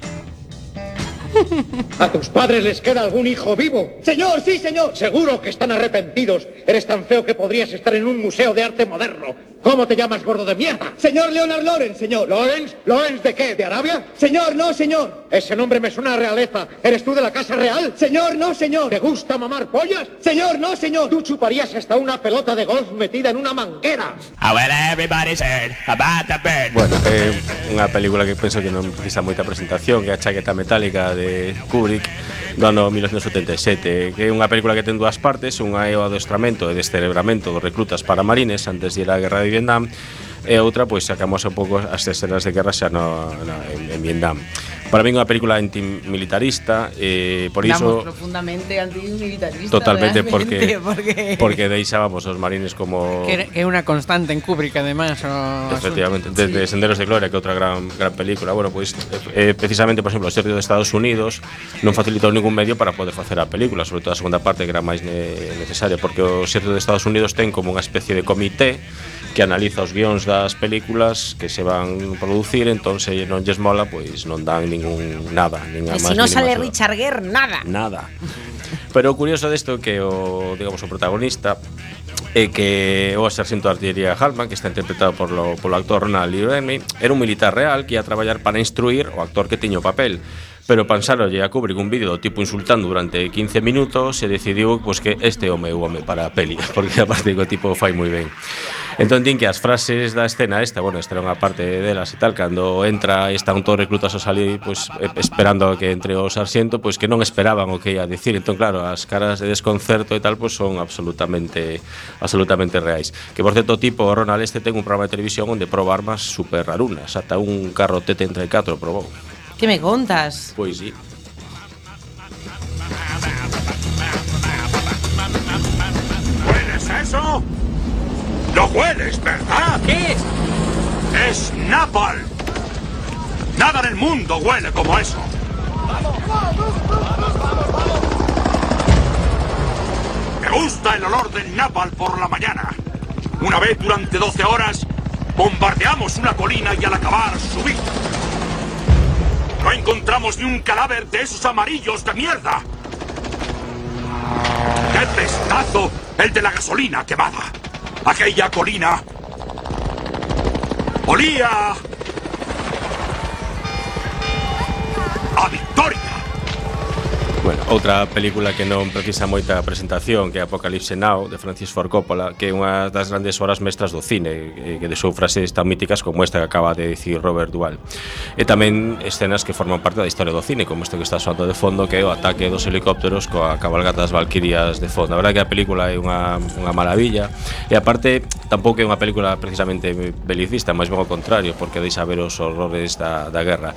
¿A tus padres les queda algún hijo vivo? Señor, sí, señor. Seguro que están arrepentidos. Eres tan feo que podrías estar en un museo de arte moderno. ¿Cómo te llamas, gordo de mierda? Señor Leonard Lawrence, señor. ¿Lawrence? ¿Lawrence de qué? ¿De Arabia? Señor, no, señor. Ese nombre me suena a realeza. ¿Eres tú de la Casa Real? Señor, no, señor. ¿Te gusta mamar pollas? Señor, no, señor. Tú chuparías hasta una pelota de golf metida en una manguera. Bueno, é unha película que penso que non precisa moita presentación Que a chaqueta metálica de Kubrick do ano 1977, que é unha película que ten dúas partes, unha é o adestramento e descerebramento dos reclutas para marines antes de ir á guerra de Vietnam, e outra, pois, sacamos un pouco as escenas de guerra xa no, no, en, en Vietnam. Para mí é unha película antimilitarista, eh, por Estamos iso profundamente antimilitarista. Totalmente porque porque, porque deixábamos os marines como que é unha constante en Kubrick además o Efectivamente, desde sí. Senderos de Gloria, que é outra gran gran película. Bueno, pois pues, eh, precisamente, por exemplo, o exército de Estados Unidos non facilitou ningún medio para poder facer a película, sobre todo a segunda parte que era máis ne necesaria, porque o exército de Estados Unidos ten como unha especie de comité que analiza os guións das películas que se van producir, entón se non lles mola, pois non dan ningún nada, nin a máis. Si non sale. Richard Gere, nada. Nada. Pero o curioso desto é que o, digamos, o protagonista é que o sargento de artillería Halman, que está interpretado por lo, polo actor Ronald Lee era un militar real que ia traballar para instruir o actor que tiño o papel pero pensarolle a Kubrick un vídeo do tipo insultando durante 15 minutos e decidiu pois, que este home é o home para a peli, porque aparte que o tipo fai moi ben. Entón din que as frases da escena esta, bueno, esta era unha parte delas e tal, cando entra e están todos reclutas a salir, pois esperando a que entre o sarxento, pois que non esperaban o que ia dicir. Entón, claro, as caras de desconcerto e tal, pois son absolutamente absolutamente reais. Que por certo tipo, Ronald este ten un programa de televisión onde proba armas super rarunas, ata un carro entre catro probou. ¿Qué me contas? Pois sí. ¿Hueles eso? ¿Lo hueles, verdad? ¿Qué es? Es napalm. Nada en el mundo huele como eso. Me gusta el olor del napalm por la mañana. Una vez durante 12 horas bombardeamos una colina y al acabar subí. No encontramos ni un cadáver de esos amarillos de mierda. ¡Qué pestazo! El de la gasolina quemada. Aquella colina olía Bueno, outra película que non precisa moita presentación que é Apocalipse Now de Francis Ford Coppola que é unha das grandes horas mestras do cine e que deixou frases tan míticas como esta que acaba de dicir Robert Duvall e tamén escenas que forman parte da historia do cine como isto que está soando de fondo que é o ataque dos helicópteros coa cabalgata das Valquirias de fondo a verdade que a película é unha, unha maravilla e aparte tampouco é unha película precisamente belicista máis ben ao contrario porque deixa ver os horrores da, da guerra.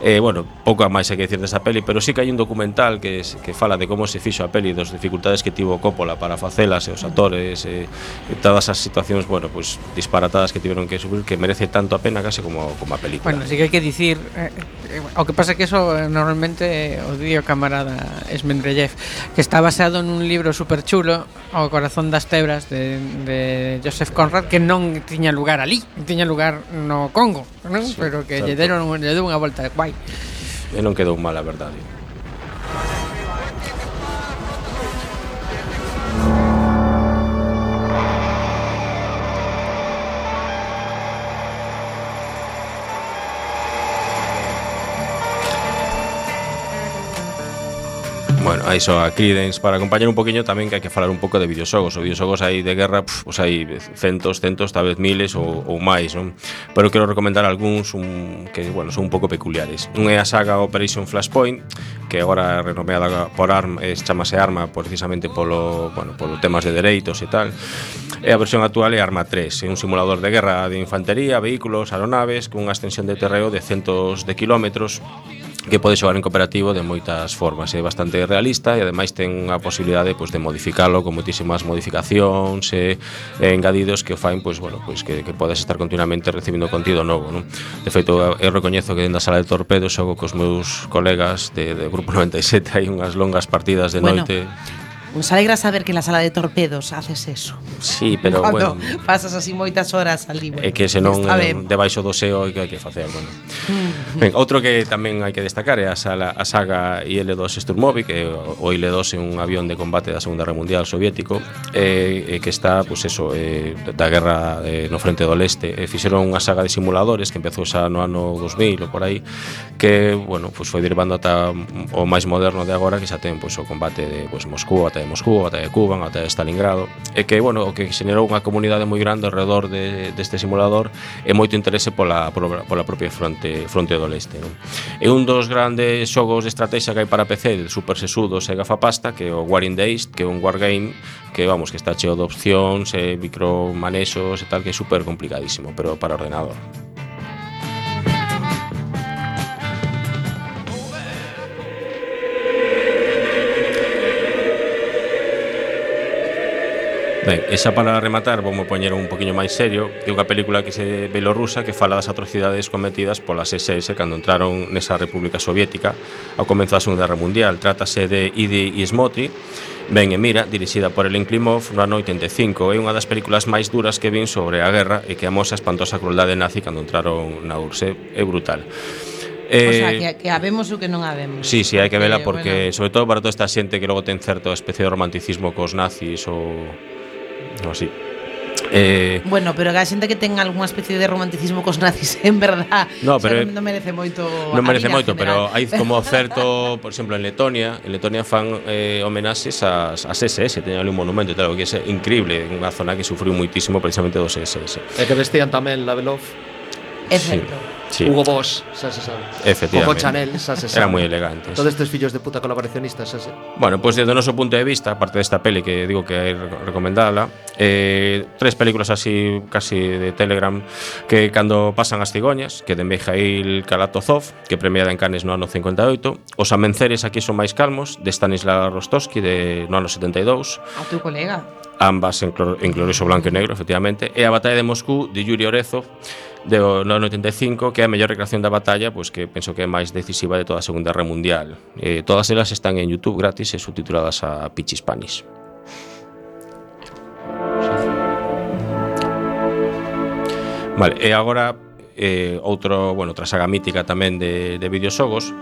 E bueno, pouco máis hai que dicir desa peli pero sí que hai un documental que que, fala de como se fixo a peli dos dificultades que tivo Coppola para facelas e os actores e, e todas as situacións, bueno, pues, disparatadas que tiveron que subir que merece tanto a pena case como, como a película. Bueno, sí que hai que dicir eh, eh, o que pasa que eso eh, normalmente o dio camarada Esmendrellev que está basado nun libro super chulo O corazón das tebras de, de Joseph Conrad que non tiña lugar ali, tiña lugar no Congo, non? Sí, Pero que certo. lle deron lle deu unha volta guai. E non quedou mal, a verdade. Bueno, aí só a Creedence para acompañar un poquinho tamén que hai que falar un pouco de videoxogos. Os videoxogos aí de guerra, pf, pois hai centos, centos, tal vez miles ou, ou máis, non? Pero quero recomendar algúns un, que, bueno, son un pouco peculiares. Un é a saga Operation Flashpoint, que agora renomeada por ARM, é, chamase ARMA precisamente polo, bueno, polo temas de dereitos e tal. E a versión actual é ARMA 3, é un simulador de guerra de infantería, vehículos, aeronaves, cunha extensión de terreo de centos de kilómetros que pode xogar en cooperativo de moitas formas, é bastante realista e ademais ten a posibilidade pois, de modificalo con moitísimas modificacións e, e engadidos que o fain pois, bueno, pois, que, que podes estar continuamente recibindo contido novo non? de feito, eu recoñezo que dentro da sala de torpedos xogo cos meus colegas de, de Grupo 97 hai unhas longas partidas de bueno, noite Nos alegra saber que en la sala de torpedos haces eso. Sí, pero Cuando bueno, pasas así moitas horas al libro. É que senón eh, debaixo do SEO que hai que facer, bueno. ben, outro que tamén hai que destacar é a, sala, a saga IL-2 Sturmovik, que o IL-2 é un avión de combate da Segunda Guerra Mundial soviético, eh, que está, pues eso, eh, da guerra eh, no frente do leste. Eh, fixeron unha saga de simuladores que empezou xa no ano 2000 ou por aí, que, bueno, pues foi derivando ata o máis moderno de agora, que xa ten pues, o combate de pues, Moscú, ata de Moscú, a batalla de Cuba, a batalla de Stalingrado e que, bueno, o que xenerou unha comunidade moi grande alrededor de, deste simulador e moito interese pola, pola, pola propia fronte, fronte do leste non? e un dos grandes xogos de estrategia que hai para PC de Super Sesudo e Gafapasta que é o War in the East, que é un wargame que, vamos, que está cheo de opcións e micromanexos e tal, que é super complicadísimo pero para ordenador Ben, esa para rematar, vou poñer un poquinho máis serio de unha película que se belorrusa que fala das atrocidades cometidas polas SS cando entraron nesa República Soviética ao comezo da Segunda Guerra Mundial. Trátase de Idi Ismotri, Ben e Mira, dirixida por Elen Klimov no ano 85. É unha das películas máis duras que vin sobre a guerra e que amosa a espantosa crueldade nazi cando entraron na URSS. É brutal. Eh, o sea, eh, que, que habemos o que non habemos. Sí, sí, hai que vela eh, porque, eh, bueno. sobre todo para toda esta xente que logo ten certo especie de romanticismo cos nazis ou así. Eh, eh, bueno, pero que a xente que ten algunha especie de romanticismo cos nazis, en verdad, no, pero, non, non merece moito. Non merece moito, general. pero hai como certo, por exemplo, en Letonia, en Letonia fan eh, homenaxes ás, ás SS, teñen ali un monumento e tal, que é increíble, unha zona que sufriu moitísimo precisamente dos SS. E que vestían tamén la Belov. É certo. Sí. Sí. Hugo Boss, xa se sabe. Efectivamente. Coco Chanel, xa se sabe. Era moi elegante. Todos estes fillos de puta colaboracionistas, xa se. Bueno, pois pues, do noso punto de vista, aparte desta peli que digo que hai recomendala, eh, tres películas así casi de Telegram que cando pasan as cigoñas, que de Mijail Kalatozov, que premiada en Cannes no ano 58, os amenceres aquí son máis calmos, de Stanislav Rostovsky de no ano 72. A teu colega. Ambas en, en Glorioso Blanco e Negro, efectivamente, e a Batalla de Moscú de Yuri Orezov, de no 85 que é a mellor recreación da batalla pois que penso que é máis decisiva de toda a Segunda Guerra Mundial. Eh, todas elas están en YouTube gratis e subtituladas a Pichis Panis. Vale, e agora eh, outro, bueno, outra saga mítica tamén de, de videoxogos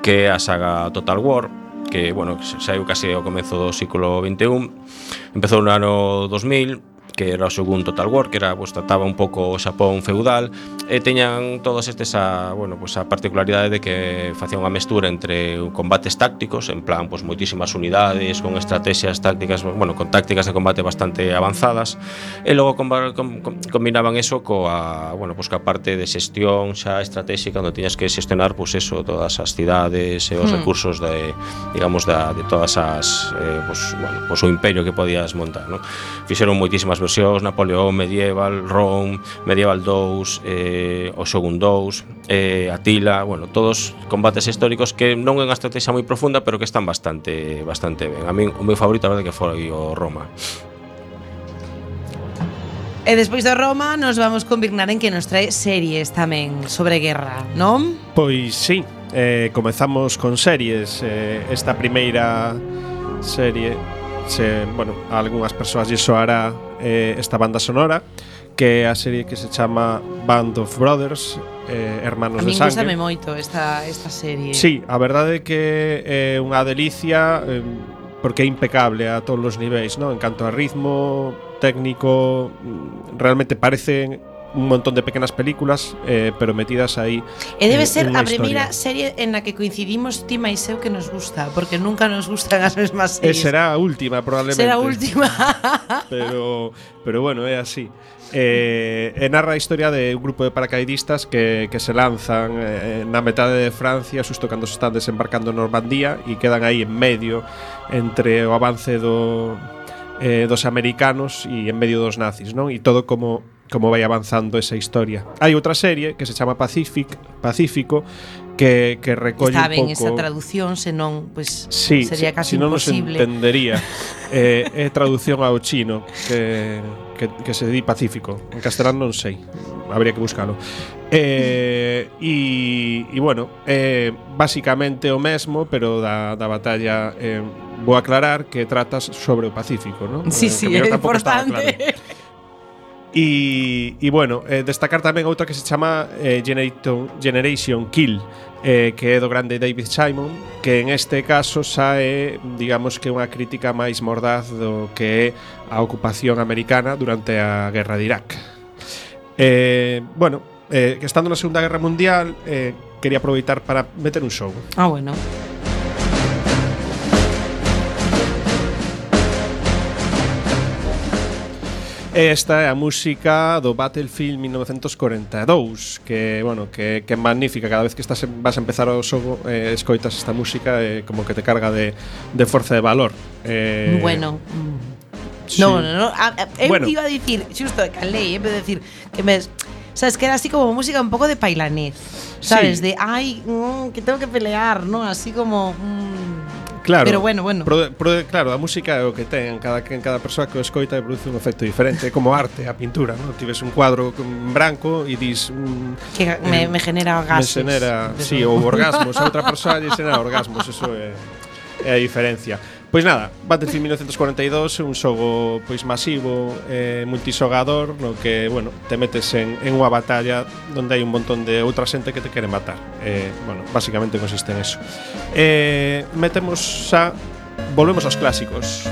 que é a saga Total War que, bueno, saiu case ao comezo do século 21 empezou no ano 2000 que era o segundo Total War, que era, pues, trataba un pouco o Xapón feudal, e teñan todos estes a, bueno, pues, a particularidade de que facía unha mestura entre combates tácticos, en plan, pues, moitísimas unidades, con estrategias tácticas, bueno, con tácticas de combate bastante avanzadas, e logo com, com, combinaban eso coa, bueno, pues, coa parte de xestión xa estratégica, onde tiñas que xestionar, pues, eso, todas as cidades e os hmm. recursos de, digamos, da, de todas as, eh, pues, bueno, pues, o imperio que podías montar, ¿no? Fixeron moitísimas revolucións, Napoleón medieval, Rome, medieval 2, eh, o Shogun 2, eh, Atila, bueno, todos combates históricos que non é unha estrategia moi profunda, pero que están bastante bastante ben. A min o meu favorito a verdade que foi o Roma. E despois de Roma nos vamos convignar en que nos trae series tamén sobre guerra, non? Pois sí, eh, comezamos con series eh, esta primeira serie se, bueno, a algunhas persoas lle soará eh, esta banda sonora que é a serie que se chama Band of Brothers eh, Hermanos de Sangue. A min moito esta, esta serie. Sí, a verdade é que é eh, unha delicia eh, porque é impecable a todos os niveis, ¿no? en canto a ritmo, técnico, mm, realmente parecen un montón de pequenas películas, eh, pero metidas aí. E debe eh, ser a primeira serie en la que coincidimos Tima e Seu que nos gusta, porque nunca nos gustan as mesmas eh, series. E será a última, probablemente. Será a última. pero, pero bueno, é así. Eh, e narra a historia de un grupo de paracaidistas que, que se lanzan eh, na metade de Francia xusto cando se están desembarcando en Normandía e quedan aí en medio entre o avance do, eh, dos americanos e en medio dos nazis, non? E todo como como vai avanzando esa historia. Hai outra serie que se chama Pacific, Pacífico que, que recolle Está ben un pouco... esa traducción, senón pues, sí, sería casi si, si non nos entendería. eh, é traducción ao chino que, que, que se di Pacífico. En castelán non sei, habría que buscalo. Eh, e, e bueno, eh, basicamente o mesmo, pero da, da batalla eh, vou aclarar que tratas sobre o Pacífico, non? Sí, eh, sí, é importante. Claro. E, e bueno, eh, destacar tamén outra que se chama eh, Generation, Generation Kill eh, que é do grande David Simon que en este caso xa é digamos que unha crítica máis mordaz do que é a ocupación americana durante a guerra de Irak eh, Bueno, eh, estando na Segunda Guerra Mundial eh, quería aproveitar para meter un xogo. Ah, bueno Esta é a música do Battlefield 1942 Que, bueno, que, que magnífica Cada vez que estás vas a empezar o xogo eh, Escoitas esta música eh, Como que te carga de, de forza de valor eh, Bueno. sí. No, no, no. a- a- Eu Bueno. iba a dicir, xusto calei, en vez de decir que me Sabes que era así como música un poco de pailanés. ¿Sabes? Sí. De ay, mm, que tengo que pelear, ¿no? Así como mm, Claro, pero bueno, bueno. Pro, pro, claro, a música é o que ten, cada en cada persoa que o escoita e produce un efecto diferente, é como arte, a pintura, non? Tives un cuadro branco e dis mm, que me, eh, me genera gases. Me genera, si, sí, ou orgasmos, a outra persoa lle xenera orgasmos, eso é, é a diferencia. Pois nada, Battlefield 1942 é un xogo pois masivo, eh, multisogador, no que, bueno, te metes en, en unha batalla onde hai un montón de outra xente que te quere matar. Eh, bueno, basicamente consiste en eso. Eh, metemos xa volvemos aos clásicos.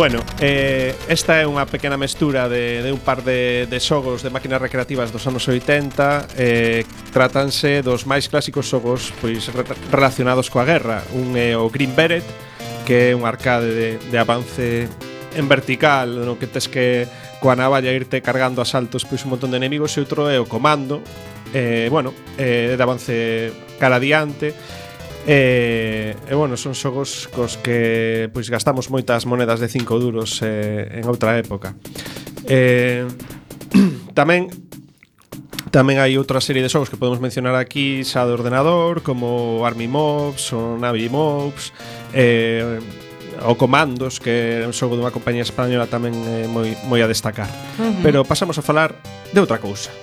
Bueno, eh, esta é unha pequena mestura de, de un par de, de xogos de máquinas recreativas dos anos 80 eh, Tratanse dos máis clásicos xogos pois, re, relacionados coa guerra. Un é o Green Beret, que é un arcade de, de avance en vertical No que tes que coa navalla irte cargando asaltos pois un montón de enemigos E outro é o Comando, eh, bueno, eh, de avance cara adiante. E, e bueno, son xogos cos que pois gastamos moitas monedas de 5 duros eh, en outra época. Eh, tamén Tamén hai outra serie de xogos que podemos mencionar aquí xa de ordenador, como Army Mobs ou Navi Mobs, eh, o Comandos, que é un xogo dunha compañía española tamén eh, moi, moi a destacar. Uh -huh. Pero pasamos a falar de outra cousa.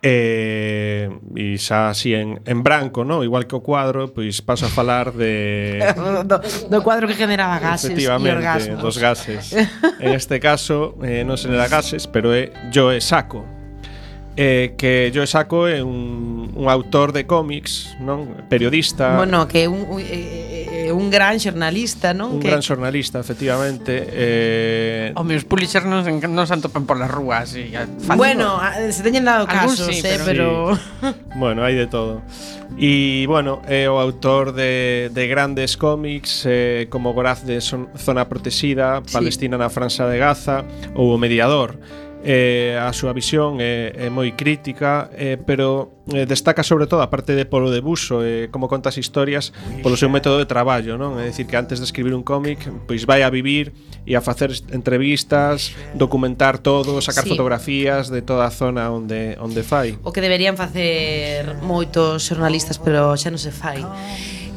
Eh, e, e xa así en, en branco, no? igual que o cuadro, pois paso a falar de... do, do cuadro que generaba gases e orgasmos. dos gases. en este caso, eh, non se gases, pero é Joe Saco, eh, que yo saco é un, un autor de cómics, non? Periodista. Bueno, que un, un eh, eh un gran xornalista, non? Un que... gran xornalista, efectivamente. Eh... Home, os Pulitzer non, non se atopan polas rúas. E, bueno, se teñen dado casos, sí, eh, pero... pero... Sí. bueno, hai de todo. E, bueno, é eh, o autor de, de grandes cómics eh, como Goraz de Zona Protegida, sí. Palestina na França de Gaza ou O Mediador eh, a súa visión é, é moi crítica, eh, pero eh, destaca sobre todo a parte de polo de buso, eh, como contas historias polo seu método de traballo, non? É dicir que antes de escribir un cómic, pois vai a vivir e a facer entrevistas, documentar todo, sacar sí. fotografías de toda a zona onde onde fai. O que deberían facer moitos xornalistas, pero xa non se fai.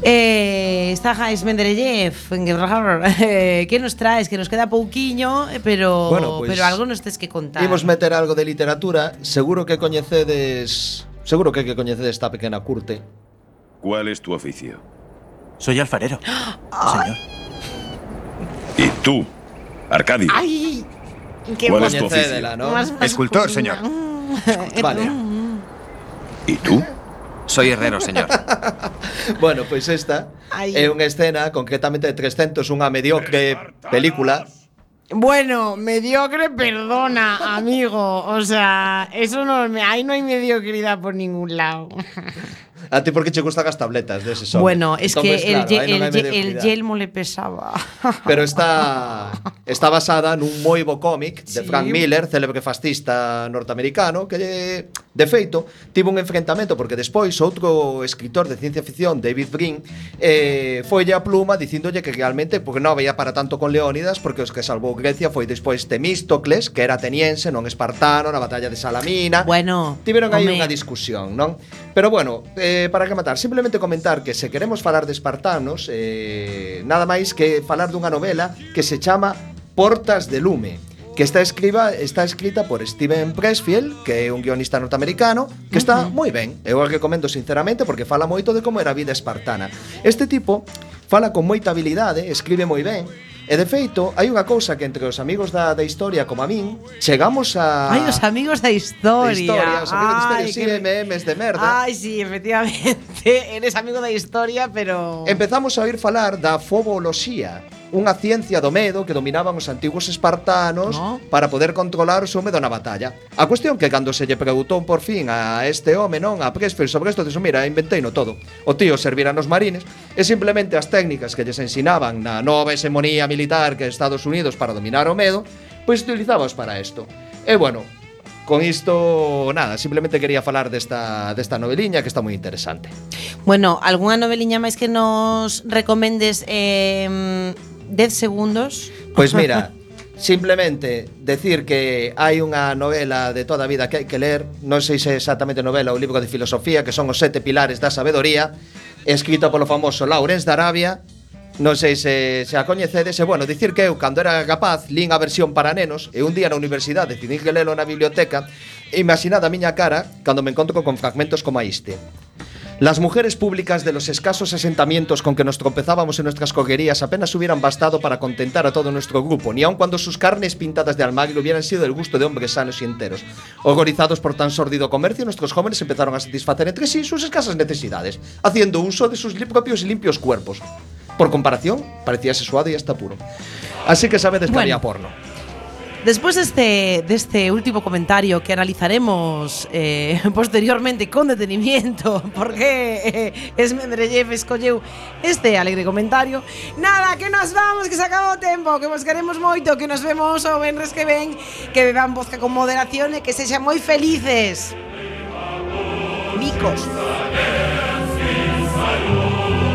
Eh, está Jais Mendereyev eh, Que nos traes? Que nos queda pouquiño eh, Pero, Bueno, pues, pero algo nos tes que contar Imos meter algo de literatura, seguro que coñecedes, seguro que que coñecedes esta pequena curte. ¿Cuál es tu oficio? Soy alfarero. Señor. ¿Y tú, Arcadio? Ay, qué ¿Cuál bueno. es tu oficio? Más Escultor, señor. Vale. ¿Y tú? Soy herrero, señor. Bueno, pois esta Ai. é unha escena concretamente de 300, unha mediocre película Bueno, mediocre, perdona, amigo O sea, eso no me... Ahí no hay mediocridad por ningún lado A ti porque che gustan as tabletas dese son. Bueno, es Entón, que el, claro, ye- non hai el, ye- el mediocridade. yelmo le pesaba. Pero está está basada nun moi bo cómic de Sí. Frank Miller, célebre fascista norteamericano, que de feito tivo un enfrentamento porque despois outro escritor de ciencia ficción, David Brin, eh, foille a pluma dicíndolle que realmente porque non había para tanto con Leónidas porque os que salvou Grecia foi despois Temístocles, que era ateniense, non espartano, na batalla de Salamina. Bueno, Tiveron aí home. unha discusión, non? Pero bueno, eh, Eh, para que matar, simplemente comentar que se queremos falar de espartanos, eh, nada máis que falar dunha novela que se chama Portas de Lume que está escriba está escrita por Steven Pressfield, que é un guionista norteamericano, que está uh -huh. moi ben. Eu a recomendo sinceramente porque fala moito de como era a vida espartana. Este tipo fala con moita habilidade, escribe moi ben, E de feito, hai unha cousa que entre os amigos da, da historia como a min, chegamos a Ai, os amigos da historia. Da historia, os amigos Ay, da historia, sí, que... MMs de merda. Ai, sí, efectivamente, eres amigo da historia, pero Empezamos a oír falar da foboloxía unha ciencia do medo que dominaban os antigos espartanos no. para poder controlar o seu medo na batalla. A cuestión que cando se lle preguntou por fin a este home, non, a Presfield sobre isto, dixo, mira, inventei no todo. O tío servira nos marines e simplemente as técnicas que lles ensinaban na nova hegemonía militar que Estados Unidos para dominar o medo, pois utilizabaos para isto. E bueno, Con isto, nada, simplemente quería falar desta, desta noveliña que está moi interesante. Bueno, algunha noveliña máis que nos recomendes eh, 10 segundos. Pois mira, simplemente decir que hai unha novela de toda a vida que hai que ler, non sei se exactamente novela ou libro de filosofía, que son os sete pilares da sabedoría, escrito polo famoso Laurens de Arabia, Non sei se, se a coñecedes E bueno, dicir que eu, cando era capaz Lín a versión para nenos E un día na universidade Decidí que lelo na biblioteca E imaginad a miña cara Cando me encontro con fragmentos como este. Las mujeres públicas de los escasos asentamientos con que nos tropezábamos en nuestras coguerías apenas hubieran bastado para contentar a todo nuestro grupo, ni aun cuando sus carnes pintadas de almagro hubieran sido del gusto de hombres sanos y enteros. Horrorizados por tan sórdido comercio, nuestros jóvenes empezaron a satisfacer entre sí sus escasas necesidades, haciendo uso de sus propios y limpios cuerpos. Por comparación, parecía sesuado y hasta puro. Así que sabedes que Bueno. había porno. Despois deste, deste último comentario que analizaremos eh, posteriormente con detenimiento porque eh, Esmendrellev escolleu este alegre comentario Nada, que nos vamos, que se acabou o tempo que vos queremos moito, que nos vemos o venres que ven que beban vodka con moderación e que sexan moi felices. Micos Micos.